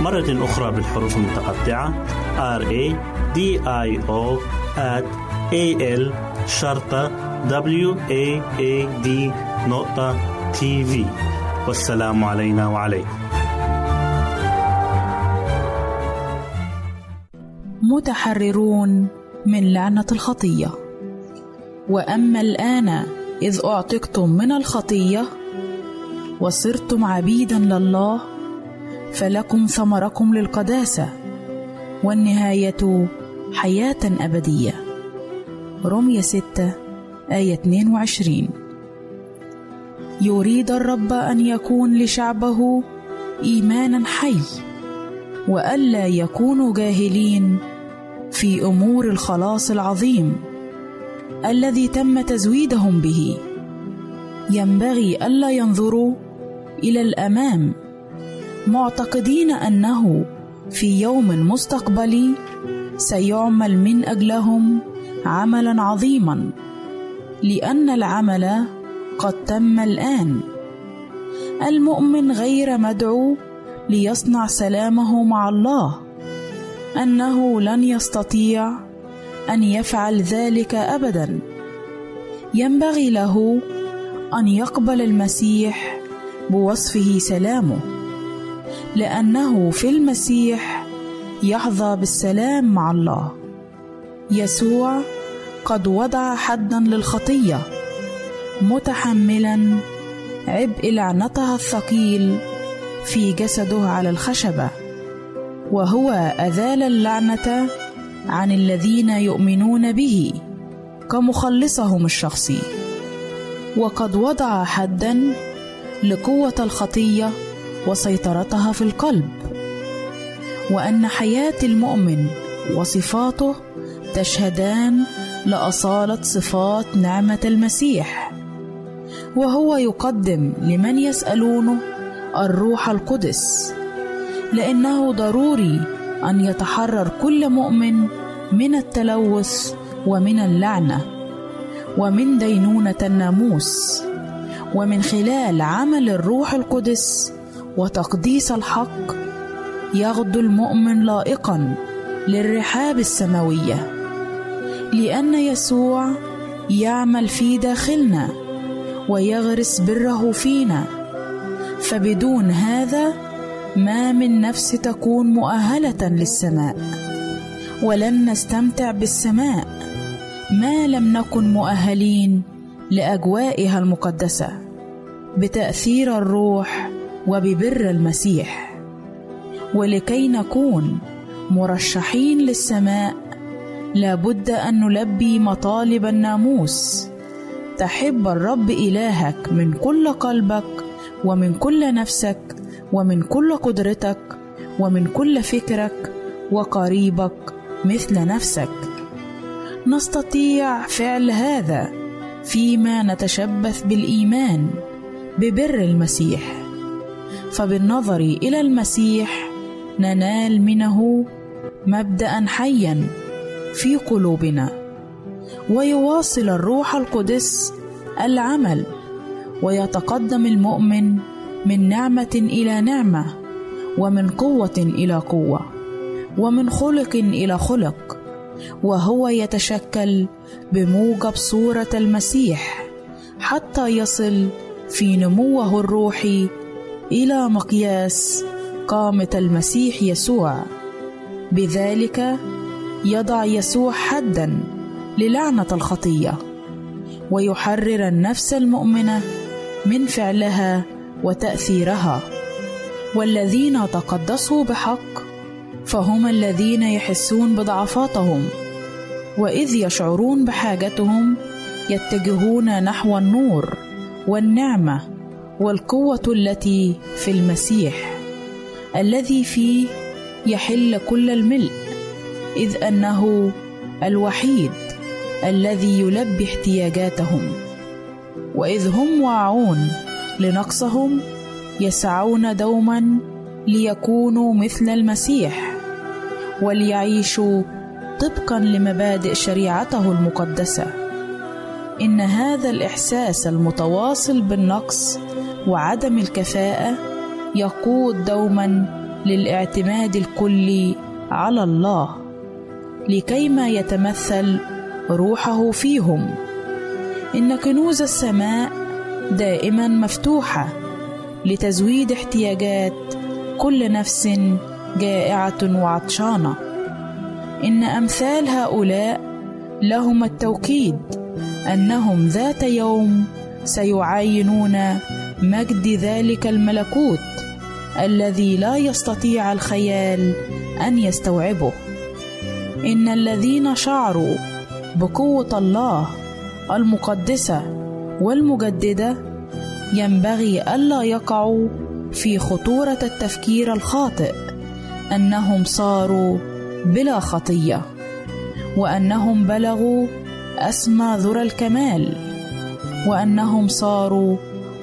مرة أخرى بالحروف المتقطعة. R A D I O at A L شرطة W A A D نقطة تي في والسلام علينا وعليكم. متحررون من لعنة الخطية. وأما الآن إذ أعتقتم من الخطية وصرتم عبيدا لله فلكم ثمركم للقداسة والنهاية حياة أبدية. رمية ستة آية 22 يريد الرب أن يكون لشعبه إيمانا حي وألا يكونوا جاهلين في أمور الخلاص العظيم الذي تم تزويدهم به. ينبغي ألا ينظروا إلى الأمام معتقدين أنه في يوم مستقبلي سيعمل من أجلهم عملا عظيما لأن العمل قد تم الآن. المؤمن غير مدعو ليصنع سلامه مع الله أنه لن يستطيع أن يفعل ذلك ابدا. ينبغي له أن يقبل المسيح بوصفه سلامه. لأنه في المسيح يحظى بالسلام مع الله. يسوع قد وضع حدا للخطية متحملا عبء لعنتها الثقيل في جسده على الخشبة وهو ازال اللعنة عن الذين يؤمنون به كمخلصهم الشخصي. وقد وضع حدا لقوة الخطية وسيطرتها في القلب وأن حياة المؤمن وصفاته تشهدان لأصالة صفات نعمة المسيح وهو يقدم لمن يسالونه الروح القدس لأنه ضروري أن يتحرر كل مؤمن من التلوث ومن اللعنة ومن دينونة الناموس ومن خلال عمل الروح القدس وتقديس الحق يغدو المؤمن لائقا للرحاب السماوية لأن يسوع يعمل في داخلنا ويغرس بره فينا. فبدون هذا ما من نفس تكون مؤهلة للسماء. ولن نستمتع بالسماء ما لم نكن مؤهلين لأجوائها المقدسة. بتأثير الروح وببر المسيح ولكي نكون مرشحين للسماء لابد أن نلبي مطالب الناموس. تحب الرب إلهك من كل قلبك ومن كل نفسك ومن كل قدرتك ومن كل فكرك وقريبك مثل نفسك. نستطيع فعل هذا فيما نتشبث بالإيمان ببر المسيح. فبالنظر إلى المسيح ننال منه مبدا حيا في قلوبنا ويواصل الروح القدس العمل ويتقدم المؤمن من نعمة إلى نعمة ومن قوة إلى قوة ومن خلق إلى خلق وهو يتشكل بموجب صورة المسيح حتى يصل في نموه الروحي إلى مقياس قامة المسيح يسوع. بذلك يضع يسوع حدا للعنة الخطية ويحرر النفس المؤمنة من فعلها وتأثيرها. والذين تقدسوا بحق فهم الذين يحسون بضعفاتهم وإذ يشعرون بحاجتهم يتجهون نحو النور والنعمة. والقوة التي في المسيح الذي فيه يحل كل الملء إذ أنه الوحيد الذي يلبي احتياجاتهم. وإذ هم واعون لنقصهم يسعون دوما ليكونوا مثل المسيح وليعيشوا طبقا لمبادئ شريعته المقدسة. إن هذا الإحساس المتواصل بالنقص وعدم الكفاءة يقود دوما للاعتماد الكلي على الله لكيما يتمثل روحه فيهم. إن كنوز السماء دائما مفتوحة لتزويد احتياجات كل نفس جائعة وعطشانة. إن أمثال هؤلاء لهم التوكيد أنهم ذات يوم سيعاينون مجد ذلك الملكوت الذي لا يستطيع الخيال أن يستوعبه. إن الذين شعروا بقوة الله المقدسة والمجددة ينبغي ألا يقعوا في خطورة التفكير الخاطئ أنهم صاروا بلا خطية وأنهم بلغوا أسمى ذرى الكمال وأنهم صاروا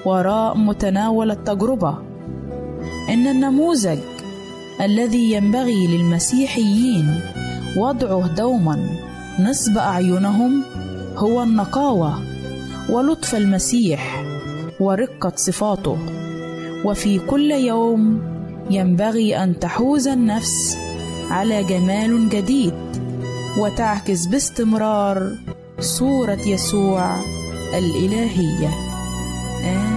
وراء متناول التجربة. إن النموذج الذي ينبغي للمسيحيين وضعه دوما نصب أعينهم هو النقاوة ولطف المسيح ورقة صفاته. وفي كل يوم ينبغي أن تحوز النفس على جمال جديد وتعكس باستمرار صورة يسوع الإلهية. آمين.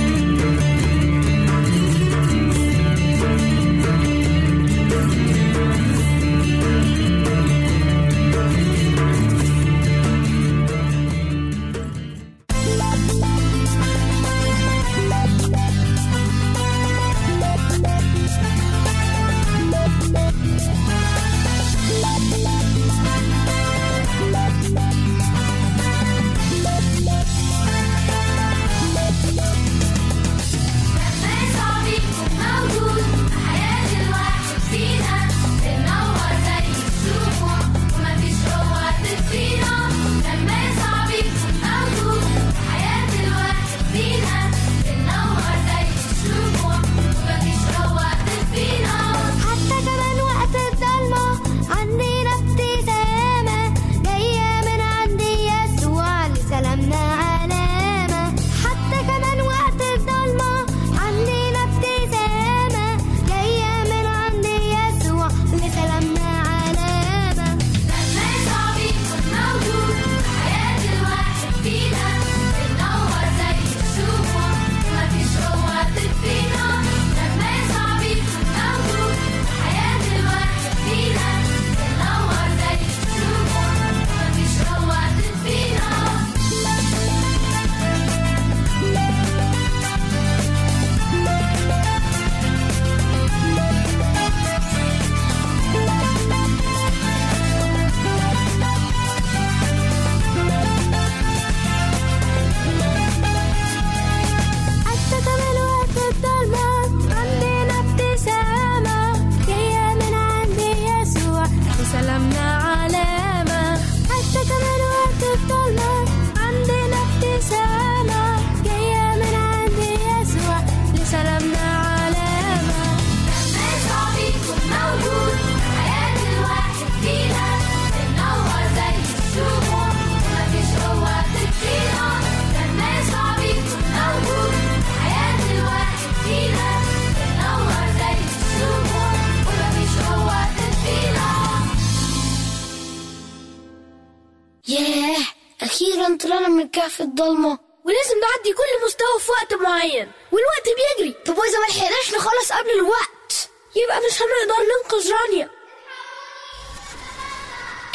الكهف الضلمة ولازم نعدي كل مستوى في وقت معين. والوقت بيجري. طب وإذا ما لحقناش نخلص قبل الوقت؟ يبقى مش هنقدر ننقذ رانيا.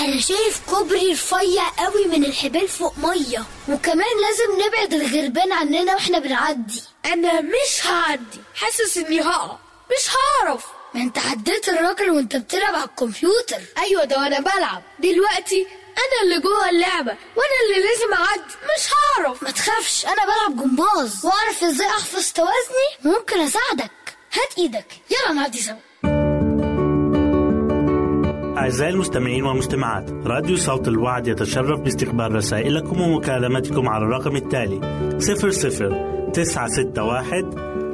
أنا شايف كوبري رفيع قوي من الحبال فوق مية. وكمان لازم نبعد الغربان عننا وإحنا بنعدي. أنا مش هعدي. حاسس إني هقع. مش هعرف. ما أنت عديت الراجل وأنت بتلعب على الكمبيوتر. أيوة ده وأنا بلعب. دلوقتي أنا اللي جوه اللعبة وأنا اللي لازم أعدي. مش هعرف. ما تخافش أنا بلعب جمباز. وأعرف إزاي أحفظ توازني؟ ممكن أساعدك. هات إيدك. يلا نعدي سوا. أعزائي المستمعين والمستمعات راديو صوت الوعد يتشرف باستقبال رسائلكم ومكالمتكم على الرقم التالي 00 961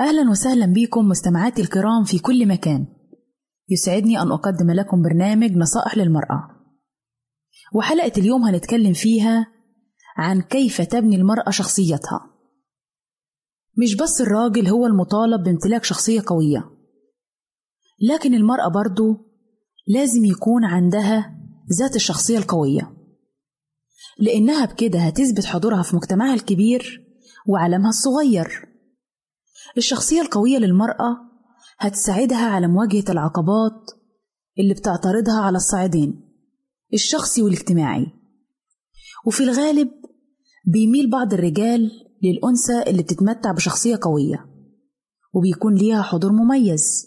أهلا وسهلا بكم مستمعاتي الكرام في كل مكان. يسعدني أن أقدم لكم برنامج نصائح للمرأة. وحلقة اليوم هنتكلم فيها عن كيف تبني المرأة شخصيتها. مش بس الراجل هو المطالب بامتلاك شخصية قوية لكن المرأة برضو لازم يكون عندها ذات الشخصية القوية. لأنها بكده هتثبت حضورها في مجتمعها الكبير وعالمها الصغير. الشخصية القوية للمرأة هتساعدها على مواجهة العقبات اللي بتعترضها على الصعيدين الشخصي والاجتماعي. وفي الغالب بيميل بعض الرجال للأنثى اللي بتتمتع بشخصية قوية وبيكون ليها حضور مميز.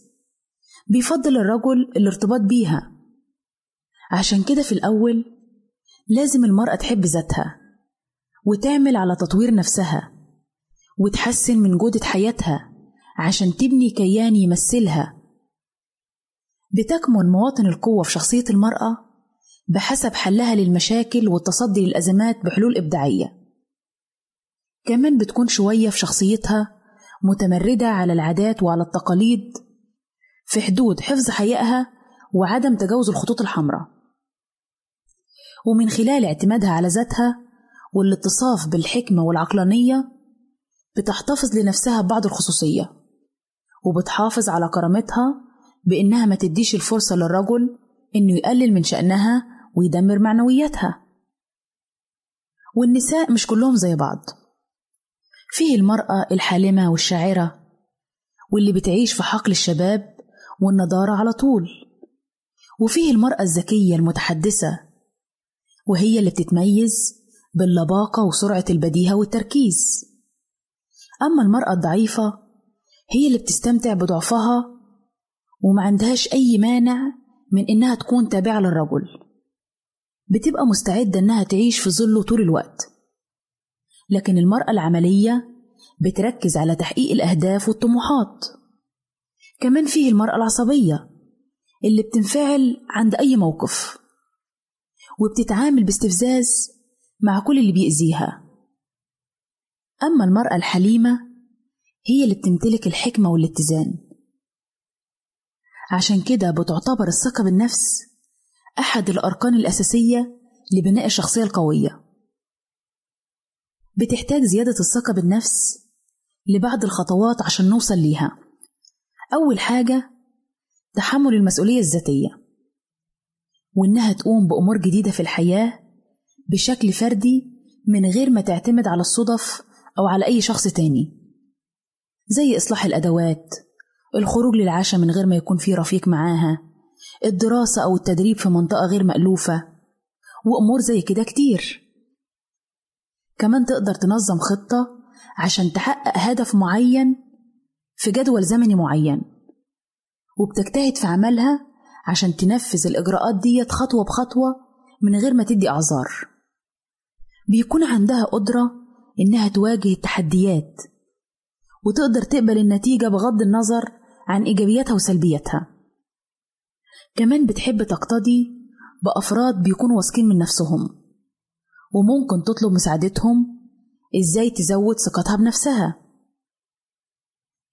بيفضل الرجل الارتباط بيها. عشان كده في الأول لازم المرأة تحب ذاتها وتعمل على تطوير نفسها. وتحسن من جودة حياتها عشان تبني كيان يمثلها. بتكمن مواطن القوة في شخصية المرأة بحسب حلها للمشاكل والتصدي للأزمات بحلول إبداعية. كمان بتكون شوية في شخصيتها متمردة على العادات وعلى التقاليد في حدود حفظ حيائها وعدم تجاوز الخطوط الحمراء. ومن خلال اعتمادها على ذاتها والاتصاف بالحكمة والعقلانية بتحتفظ لنفسها ببعض الخصوصية وبتحافظ على كرامتها بإنها ما تديش الفرصة للرجل إنه يقلل من شأنها ويدمر معنوياتها. والنساء مش كلهم زي بعض. فيه المرأة الحالمة والشاعرة واللي بتعيش في حقل الشباب والنضارة على طول. وفيه المرأة الذكية المتحدثة وهي اللي بتتميز باللباقة وسرعة البديهة والتركيز. أما المرأة الضعيفة هي اللي بتستمتع بضعفها وما عندهاش أي مانع من إنها تكون تابعة للرجل. بتبقى مستعدة إنها تعيش في ظله طول الوقت. لكن المرأة العملية بتركز على تحقيق الأهداف والطموحات. كمان فيه المرأة العصبية اللي بتنفعل عند أي موقف وبتتعامل باستفزاز مع كل اللي بيأذيها. أما المرأة الحليمة هي اللي بتمتلك الحكمة والاتزان. عشان كده بتعتبر الثقة بالنفس أحد الأركان الأساسية لبناء الشخصية القوية. بتحتاج زيادة الثقة بالنفس لبعض الخطوات عشان نوصل ليها. أول حاجة تحمل المسؤولية الذاتية وإنها تقوم بأمور جديدة في الحياة بشكل فردي من غير ما تعتمد على الصدف أو على أي شخص تاني. زي إصلاح الأدوات الخروج للعشاء من غير ما يكون في رفيق معاها الدراسة أو التدريب في منطقة غير مألوفة وأمور زي كده كتير. كمان تقدر تنظم خطة عشان تحقق هدف معين في جدول زمني معين وبتجتهد في عملها عشان تنفذ الإجراءات ديت خطوة بخطوة من غير ما تدي أعذار. بيكون عندها قدرة إنها تواجه التحديات وتقدر تقبل النتيجة بغض النظر عن إيجابياتها وسلبياتها كمان بتحب تقتدي بأفراد بيكونوا واثقين من نفسهم وممكن تطلب مساعدتهم إزاي تزود ثقتها بنفسها.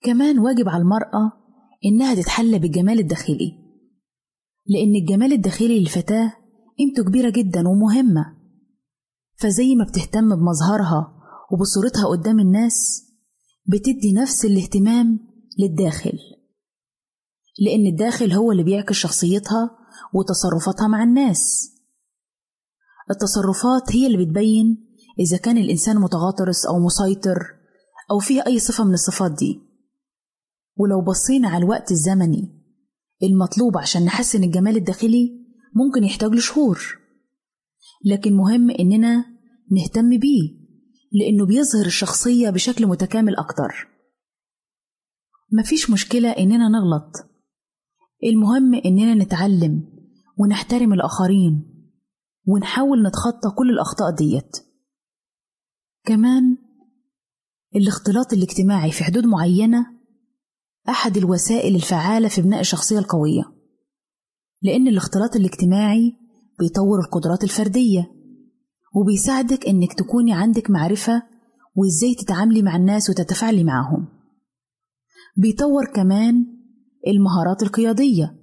كمان واجب على المرأة إنها تتحلى بالجمال الداخلي لأن الجمال الداخلي للفتاة قيمته كبيرة جدا ومهمة. فزي ما بتهتم بمظهرها وبصورتها قدام الناس بتدي نفس الاهتمام للداخل. لأن الداخل هو اللي بيعكس شخصيتها وتصرفاتها مع الناس. التصرفات هي اللي بتبين إذا كان الإنسان متغاطرس أو مسيطر أو فيه أي صفة من الصفات دي. ولو بصينا على الوقت الزمني المطلوب عشان نحسن الجمال الداخلي ممكن يحتاج لشهور. لكن مهم إننا نهتم بيه. لأنه بيظهر الشخصية بشكل متكامل أكتر. مفيش مشكلة إننا نغلط. المهم إننا نتعلم ونحترم الآخرين ونحاول نتخطى كل الأخطاء ديت. كمان الاختلاط الاجتماعي في حدود معينة أحد الوسائل الفعالة في بناء الشخصية القوية لأن الاختلاط الاجتماعي بيطور القدرات الفردية. وبيساعدك إنك تكوني عندك معرفة وإزاي تتعاملي مع الناس وتتفاعلي معهم. بيطور كمان المهارات القيادية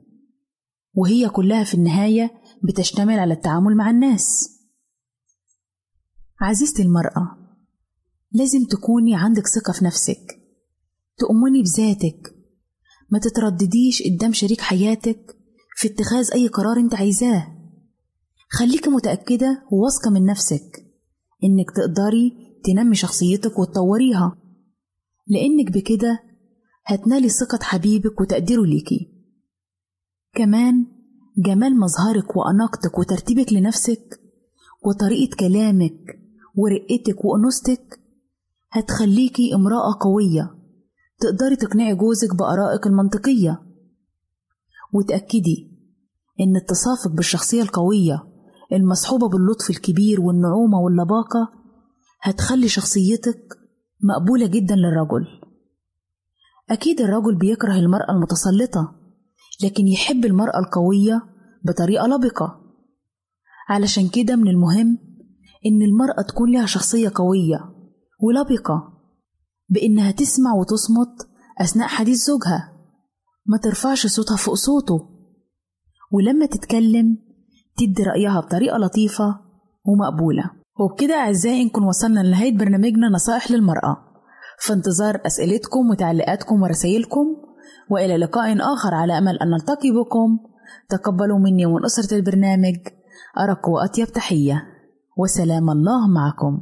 وهي كلها في النهاية بتشتمل على التعامل مع الناس. عزيزتي المرأة لازم تكوني عندك ثقة في نفسك تؤمني بذاتك ما تتردديش قدام شريك حياتك في اتخاذ أي قرار أنت عايزاه. خليكي متأكدة وواثقة من نفسك إنك تقدري تنمي شخصيتك وتطوريها. لأنك بكده هتنالي ثقة حبيبك وتقديره ليكي. كمان جمال مظهرك وأناقتك وترتيبك لنفسك وطريقة كلامك ورقتك وأنوثتك هتخليكي امرأة قوية تقدري تقنعي جوزك بآرائك المنطقية. وتأكدي إن اتصافك بالشخصية القوية المصحوبة باللطف الكبير والنعومة واللباقة هتخلي شخصيتك مقبولة جدا للرجل. أكيد الرجل بيكره المرأة المتسلطة لكن يحب المرأة القوية بطريقة لبقة. علشان كده من المهم إن المرأة تكون لها شخصية قوية ولبقة بإنها تسمع وتصمت أثناء حديث زوجها. ما ترفعش صوتها فوق صوته. ولما تتكلم تدي رأيها بطريقة لطيفة ومقبولة. وبكده أعزائي نكون وصلنا لنهاية برنامجنا نصائح للمرأة. في انتظار أسئلتكم وتعليقاتكم ورسائلكم وإلى لقاء آخر على أمل أن نلتقي بكم. تقبلوا مني ومن أسرة البرنامج أرق وأطيب تحية. وسلام الله معكم.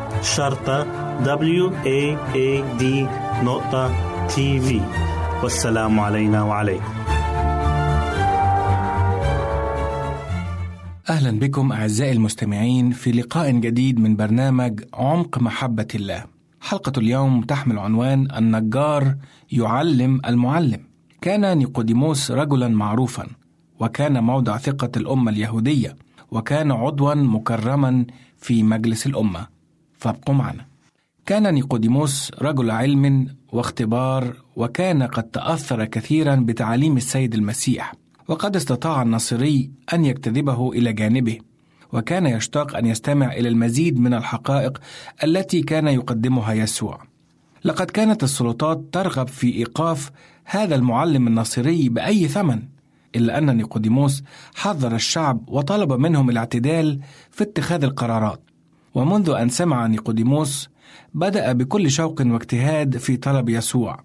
شرطة W A A D نقطة تي في والسلام علينا وعليكم أهلا بكم أعزائي المستمعين في لقاء جديد من برنامج عمق محبة الله. حلقة اليوم تحمل عنوان النجار يعلم المعلم. كان نيقوديموس رجلا معروفا وكان موضع ثقة الأمة اليهودية وكان عضوا مكرما في مجلس الأمة. فابقوا معنا. كان نيقوديموس رجل علم واختبار وكان قد تأثر كثيرا بتعاليم السيد المسيح وقد استطاع الناصري أن يجتذبه إلى جانبه وكان يشتاق أن يستمع إلى المزيد من الحقائق التي كان يقدمها يسوع لقد كانت السلطات ترغب في إيقاف هذا المعلم الناصري بأي ثمن إلا أن نيقوديموس حذر الشعب وطلب منهم الاعتدال في اتخاذ القرارات ومنذ أن سمع نيقوديموس بدأ بكل شوق واجتهاد في طلب يسوع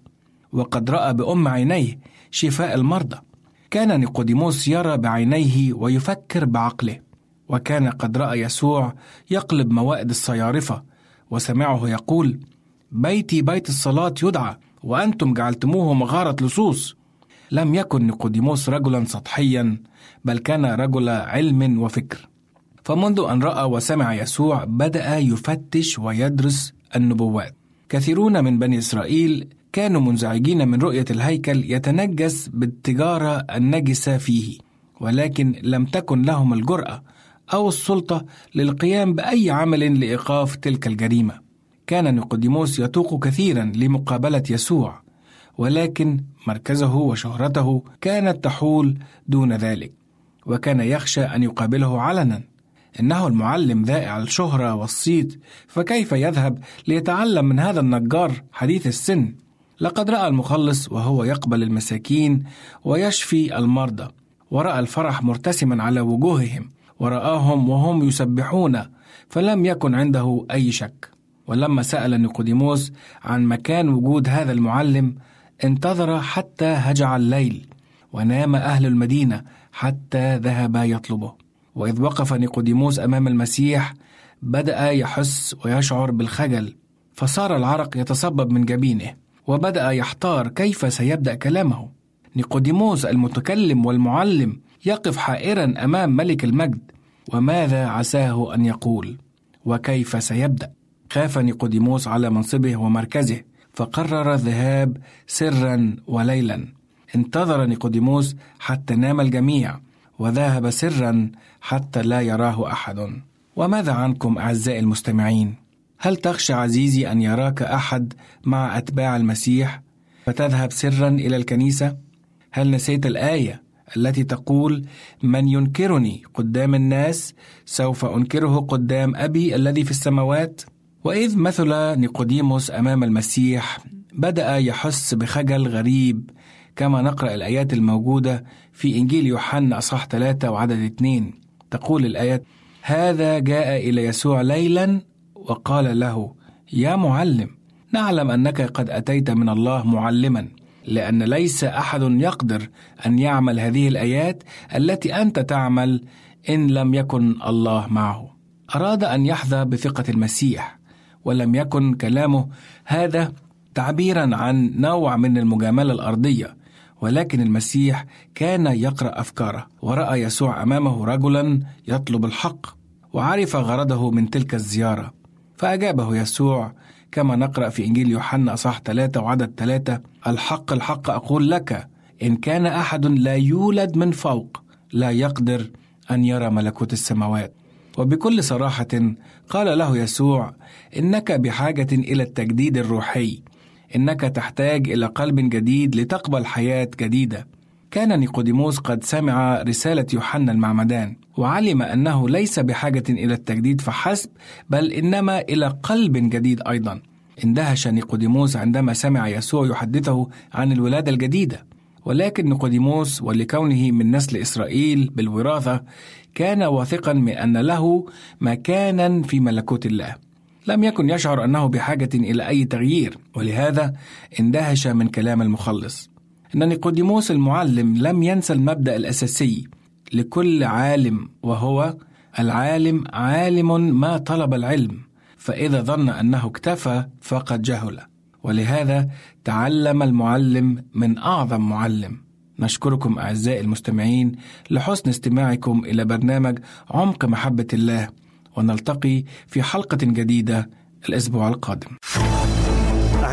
وقد رأى بأم عينيه شفاء المرضى. كان نيقوديموس يرى بعينيه ويفكر بعقله وكان قد رأى يسوع يقلب موائد الصيارفة وسمعه يقول بيتي بيت الصلاة يدعى وأنتم جعلتموه مغارة لصوص. لم يكن نيقوديموس رجلا سطحيا بل كان رجل علم وفكر. فمنذ أن رأى وسمع يسوع بدأ يفتش ويدرس النبوات كثيرون من بني إسرائيل كانوا منزعجين من رؤية الهيكل يتنجس بالتجارة النجسة فيه، ولكن لم تكن لهم الجرأة أو السلطة للقيام بأي عمل لإيقاف تلك الجريمة. كان نيقوديموس يتوق كثيرا لمقابلة يسوع، ولكن مركزه وشهرته كانت تحول دون ذلك، وكان يخشى أن يقابله علنا. إنه المعلم ذائع الشهرة والصيت، فكيف يذهب ليتعلم من هذا النجار حديث السن؟ لقد رأى المخلص وهو يقبل المساكين ويشفي المرضى ورأى الفرح مرتسما على وجوههم ورآهم وهم يسبحون فلم يكن عنده أي شك ولما سأل نيقوديموس عن مكان وجود هذا المعلم انتظر حتى هجع الليل ونام أهل المدينة حتى ذهب يطلبه وإذ وقف نيقوديموس أمام المسيح بدأ يحس ويشعر بالخجل فصار العرق يتصبب من جبينه وبدأ يحتار كيف سيبدأ كلامه. نيقوديموس المتكلم والمعلم يقف حائرا أمام ملك المجد وماذا عساه أن يقول؟ وكيف سيبدأ؟ خاف نيقوديموس على منصبه ومركزه فقرر الذهاب سرا وليلا. انتظر نيقوديموس حتى نام الجميع. وذهب سرا حتى لا يراه أحد. وماذا عنكم أعزائي المستمعين؟ هل تخشى عزيزي أن يراك أحد مع أتباع المسيح فتذهب سرا إلى الكنيسة؟ هل نسيت الآية التي تقول من ينكرني قدام الناس سوف أنكره قدام أبي الذي في السماوات وإذ مثل نيقوديموس أمام المسيح بدأ يحس بخجل غريب كما نقرأ الآيات الموجودة في إنجيل يوحنا أصحاح 3 وعدد 2 تقول الآيات هذا جاء إلى يسوع ليلا وقال له يا معلم نعلم أنك قد أتيت من الله معلما لأن ليس أحد يقدر أن يعمل هذه الآيات التي أنت تعمل إن لم يكن الله معه. أراد أن يحظى بثقة المسيح ولم يكن كلامه هذا تعبيرا عن نوع من المجاملة الأرضية. ولكن المسيح كان يقرأ أفكاره ورأى يسوع أمامه رجلا يطلب الحق وعرف غرضه من تلك الزيارة. فأجابه يسوع كما نقرأ في إنجيل يوحنا اصح ثلاثة وعدد ثلاثة الحق الحق أقول لك إن كان أحد لا يولد من فوق لا يقدر أن يرى ملكوت السماوات. وبكل صراحة قال له يسوع إنك بحاجة إلى التجديد الروحي إنك تحتاج إلى قلب جديد لتقبل حياة جديدة. كان نيقوديموس قد سمع رسالة يوحنا المعمدان وعلم أنه ليس بحاجة إلى التجديد فحسب بل إنما إلى قلب جديد أيضا. اندهش نيقوديموس عندما سمع يسوع يحدثه عن الولادة الجديدة. ولكن نيقوديموس ولكونه من نسل إسرائيل بالوراثة كان واثقا من أن له مكانا في ملكوت الله. لم يكن يشعر أنه بحاجة إلى أي تغيير ولهذا اندهش من كلام المخلص. ان نيقوديموس المعلم لم ينسى المبدأ الأساسي لكل عالم وهو العالم عالم ما طلب العلم فإذا ظن أنه اكتفى فقد جهل. ولهذا تعلم المعلم من أعظم معلم. نشكركم أعزائي المستمعين لحسن استماعكم إلى برنامج عمق محبة الله. ونلتقي في حلقة جديدة الأسبوع القادم.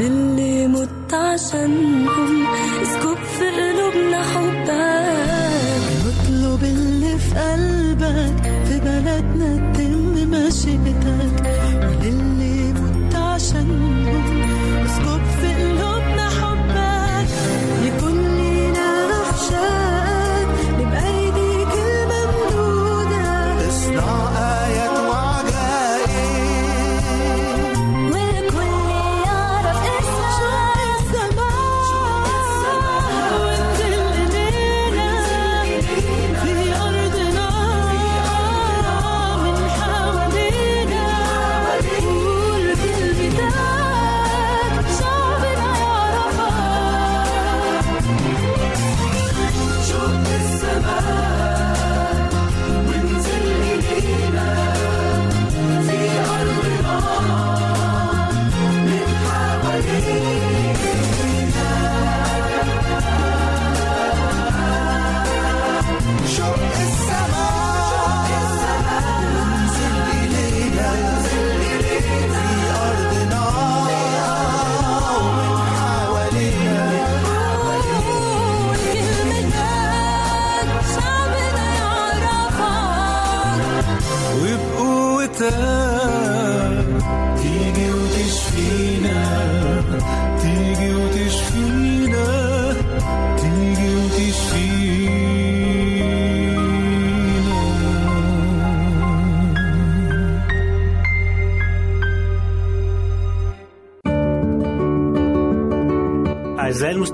وللي مت عشانهم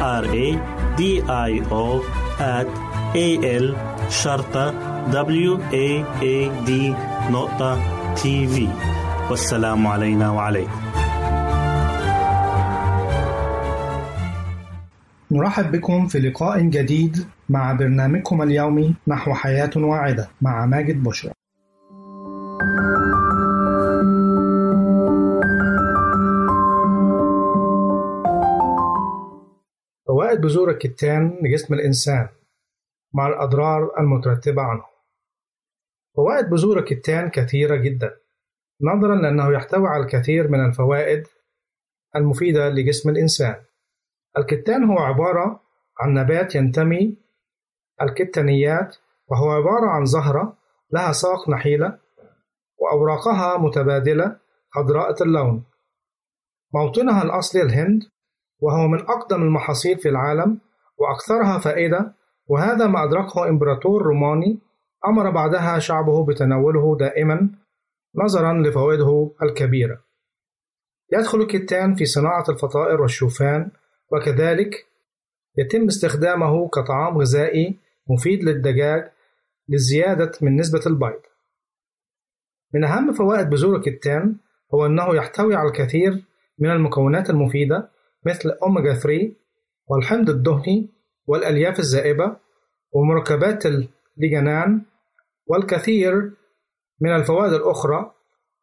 R A D I O at A L شرطة W A A D نقطة تي في والسلام علينا وعليكم نرحب بكم في لقاء جديد مع برنامجكم اليومي نحو حياة واعدة مع ماجد بشرى. فوائد بذور الكتان لجسم الإنسان مع الأضرار المترتبة عنه. فوائد بذور الكتان كثيرة جدا نظرا لأنه يحتوي على الكثير من الفوائد المفيدة لجسم الإنسان. الكتان هو عبارة عن نبات ينتمي الكتانيات وهو عبارة عن زهرة لها ساق نحيلة وأوراقها متبادلة خضراء اللون موطنها الأصلي الهند وهو من أقدم المحاصيل في العالم وأكثرها فائدة وهذا ما أدركه إمبراطور روماني أمر بعدها شعبه بتناوله دائما نظرا لفوائده الكبيرة. يدخل الكتان في صناعة الفطائر والشوفان وكذلك يتم استخدامه كطعام غذائي مفيد للدجاج للزيادة من نسبة البيض. من أهم فوائد بذور الكتان هو أنه يحتوي على الكثير من المكونات المفيدة مثل أوميجا 3 والحمض الدهني والألياف الزائبة ومركبات الليجنان والكثير من الفوائد الأخرى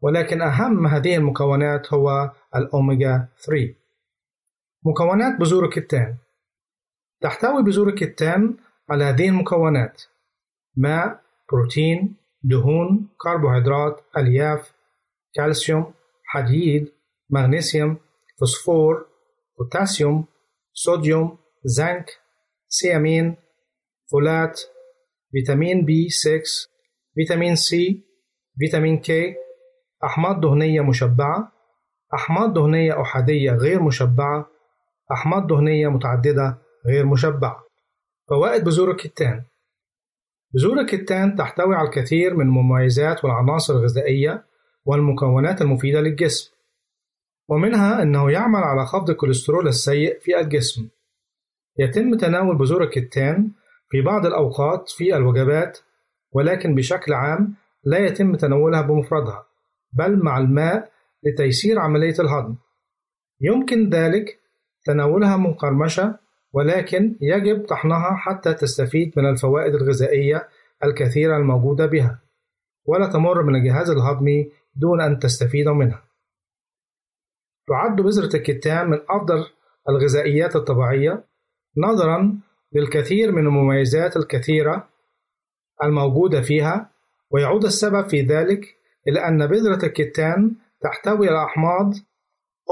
ولكن أهم هذه المكونات هو الأوميجا 3 مكونات بذور الكتان. تحتوي بذور الكتان على هذه المكونات ماء بروتين دهون كربوهيدرات ألياف كالسيوم حديد مغنيسيوم فوسفور بوتاسيوم صوديوم زنك ثيامين فولات فيتامين بي 6 فيتامين سي فيتامين كي أحماض دهنية مشبعة أحماض دهنية أحادية غير مشبعة أحماض دهنية متعددة غير مشبعة. فوائد بذور الكتان. بذور الكتان تحتوي على الكثير من المميزات والعناصر الغذائية والمكونات المفيدة للجسم. ومنها أنه يعمل على خفض الكوليسترول السيء في الجسم. يتم تناول بذور الكتان في بعض الأوقات في الوجبات ولكن بشكل عام لا يتم تناولها بمفردها بل مع الماء لتيسير عملية الهضم. يمكن ذلك تناولها مقرمشة ولكن يجب طحنها حتى تستفيد من الفوائد الغذائية الكثيرة الموجودة بها ولا تمر من الجهاز الهضمي دون أن تستفيد منها. تعد بذرة الكتان من أفضل الغذائيات الطبيعية نظرا للكثير من المميزات الكثيرة الموجودة فيها ويعود السبب في ذلك إلى أن بذرة الكتان تحتوي على أحماض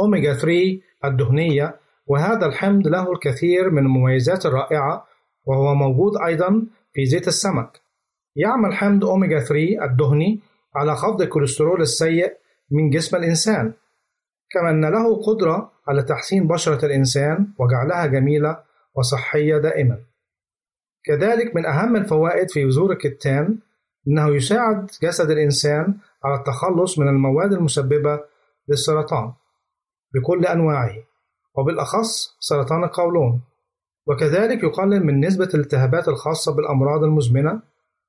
أوميجا 3 الدهنية وهذا الحمض له الكثير من المميزات الرائعة وهو موجود أيضا في زيت السمك. يعمل حمض أوميجا 3 الدهني على خفض الكوليسترول السيء من جسم الإنسان. كما أن له قدرة على تحسين بشرة الإنسان وجعلها جميلة وصحية دائما. كذلك من أهم الفوائد في بذور الكتان أنه يساعد جسد الإنسان على التخلص من المواد المسببة للسرطان بكل أنواعه وبالأخص سرطان القولون. وكذلك يقلل من نسبة الالتهابات الخاصة بالأمراض المزمنة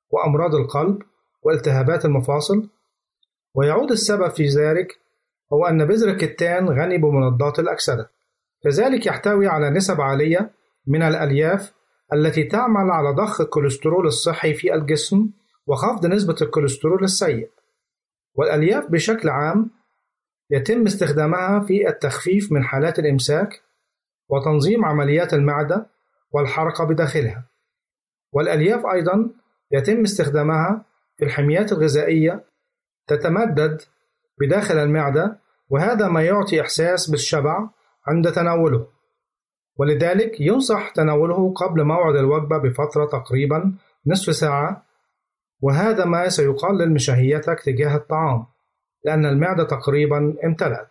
وأمراض القلب والتهابات المفاصل. ويعود السبب في ذلك هو أن بذر الكتان غني بمضادات الأكسدة. كذلك يحتوي على نسب عالية من الألياف التي تعمل على ضخ الكوليسترول الصحي في الجسم وخفض نسبة الكوليسترول السيء. والألياف بشكل عام يتم استخدامها في التخفيف من حالات الإمساك وتنظيم عمليات المعدة والحركة بداخلها. والألياف أيضا يتم استخدامها في الحميات الغذائية تتمدد بداخل المعدة وهذا ما يعطي إحساس بالشبع عند تناوله. ولذلك ينصح تناوله قبل موعد الوجبة بفترة تقريبا نصف ساعة وهذا ما سيقلل من شهيتك تجاه الطعام لأن المعدة تقريبا امتلأت.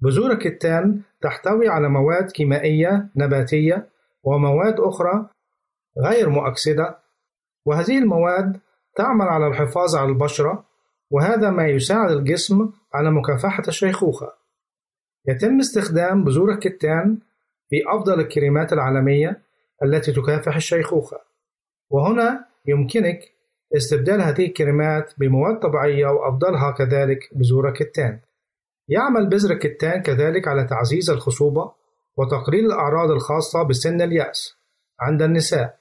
بذور الكتان تحتوي على مواد كيميائية نباتية ومواد أخرى غير مؤكسدة. وهذه المواد تعمل على الحفاظ على البشرة وهذا ما يساعد الجسم على مكافحة الشيخوخة. يتم استخدام بذور الكتان في أفضل الكريمات العالمية التي تكافح الشيخوخة. وهنا يمكنك استبدال هذه الكريمات بمواد طبيعية وأفضلها كذلك بذور الكتان. يعمل بذر الكتان كذلك على تعزيز الخصوبة وتقليل الأعراض الخاصة بسن اليأس عند النساء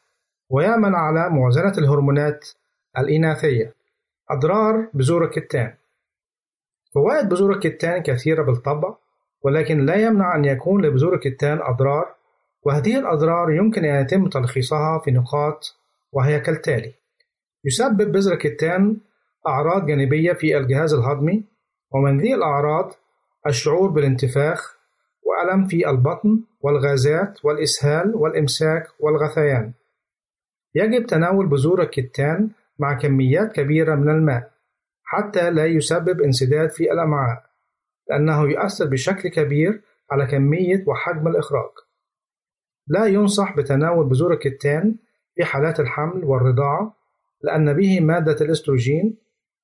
ويعمل على موازنة الهرمونات الإناثية. أضرار بذور الكتان. فوائد بذور الكتان كثيرة بالطبع ولكن لا يمنع أن يكون لبذور الكتان أضرار وهذه الأضرار يمكن أن يتم تلخيصها في نقاط وهي كالتالي يسبب بذر الكتان أعراض جانبية في الجهاز الهضمي ومن ذي الأعراض الشعور بالانتفاخ وألم في البطن والغازات والإسهال والإمساك والغثيان. يجب تناول بذور الكتان مع كميات كبيرة من الماء حتى لا يسبب انسداد في الأمعاء لأنه يؤثر بشكل كبير على كمية وحجم الإخراج. لا ينصح بتناول بذور الكتان في حالات الحمل والرضاعة لأن به مادة الأستروجين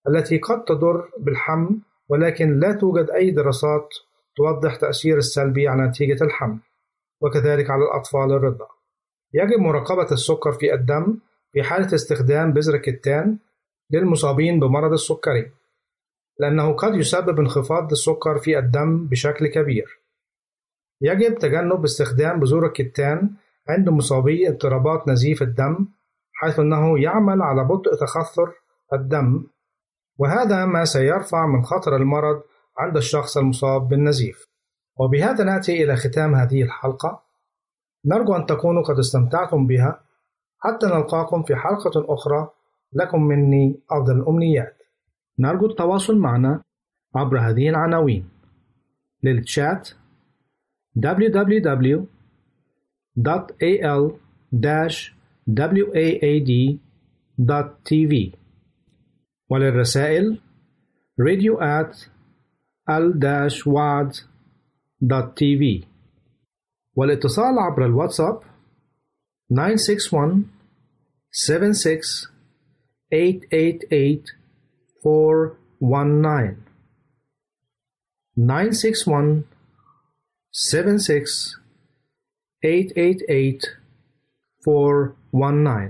التي قد تضر بالحمل ولكن لا توجد أي دراسات توضح تأثير السلبي على نتيجة الحمل وكذلك على الأطفال الرضع يجب مراقبة السكر في الدم في حالة استخدام بذر الكتان للمصابين بمرض السكري لأنه قد يسبب انخفاض السكر في الدم بشكل كبير. يجب تجنب استخدام بذور الكتان عند مصابي اضطرابات نزيف الدم حيث أنه يعمل على بطء تخثر الدم وهذا ما سيرفع من خطر المرض عند الشخص المصاب بالنزيف. وبهذا نأتي إلى ختام هذه الحلقة. نرجو أن تكونوا قد استمتعتم بها. حتى نلقاكم في حلقة أخرى. لكم مني أفضل الأمنيات. نرجو التواصل معنا عبر هذه العناوين. للتشات www.al-waad.tv وللرسائل radio at al-waad.tv والاتصال عبر الواتساب nine six one seven six eight eight eight four one nine. nine six one seven six eight eight eight four one nine.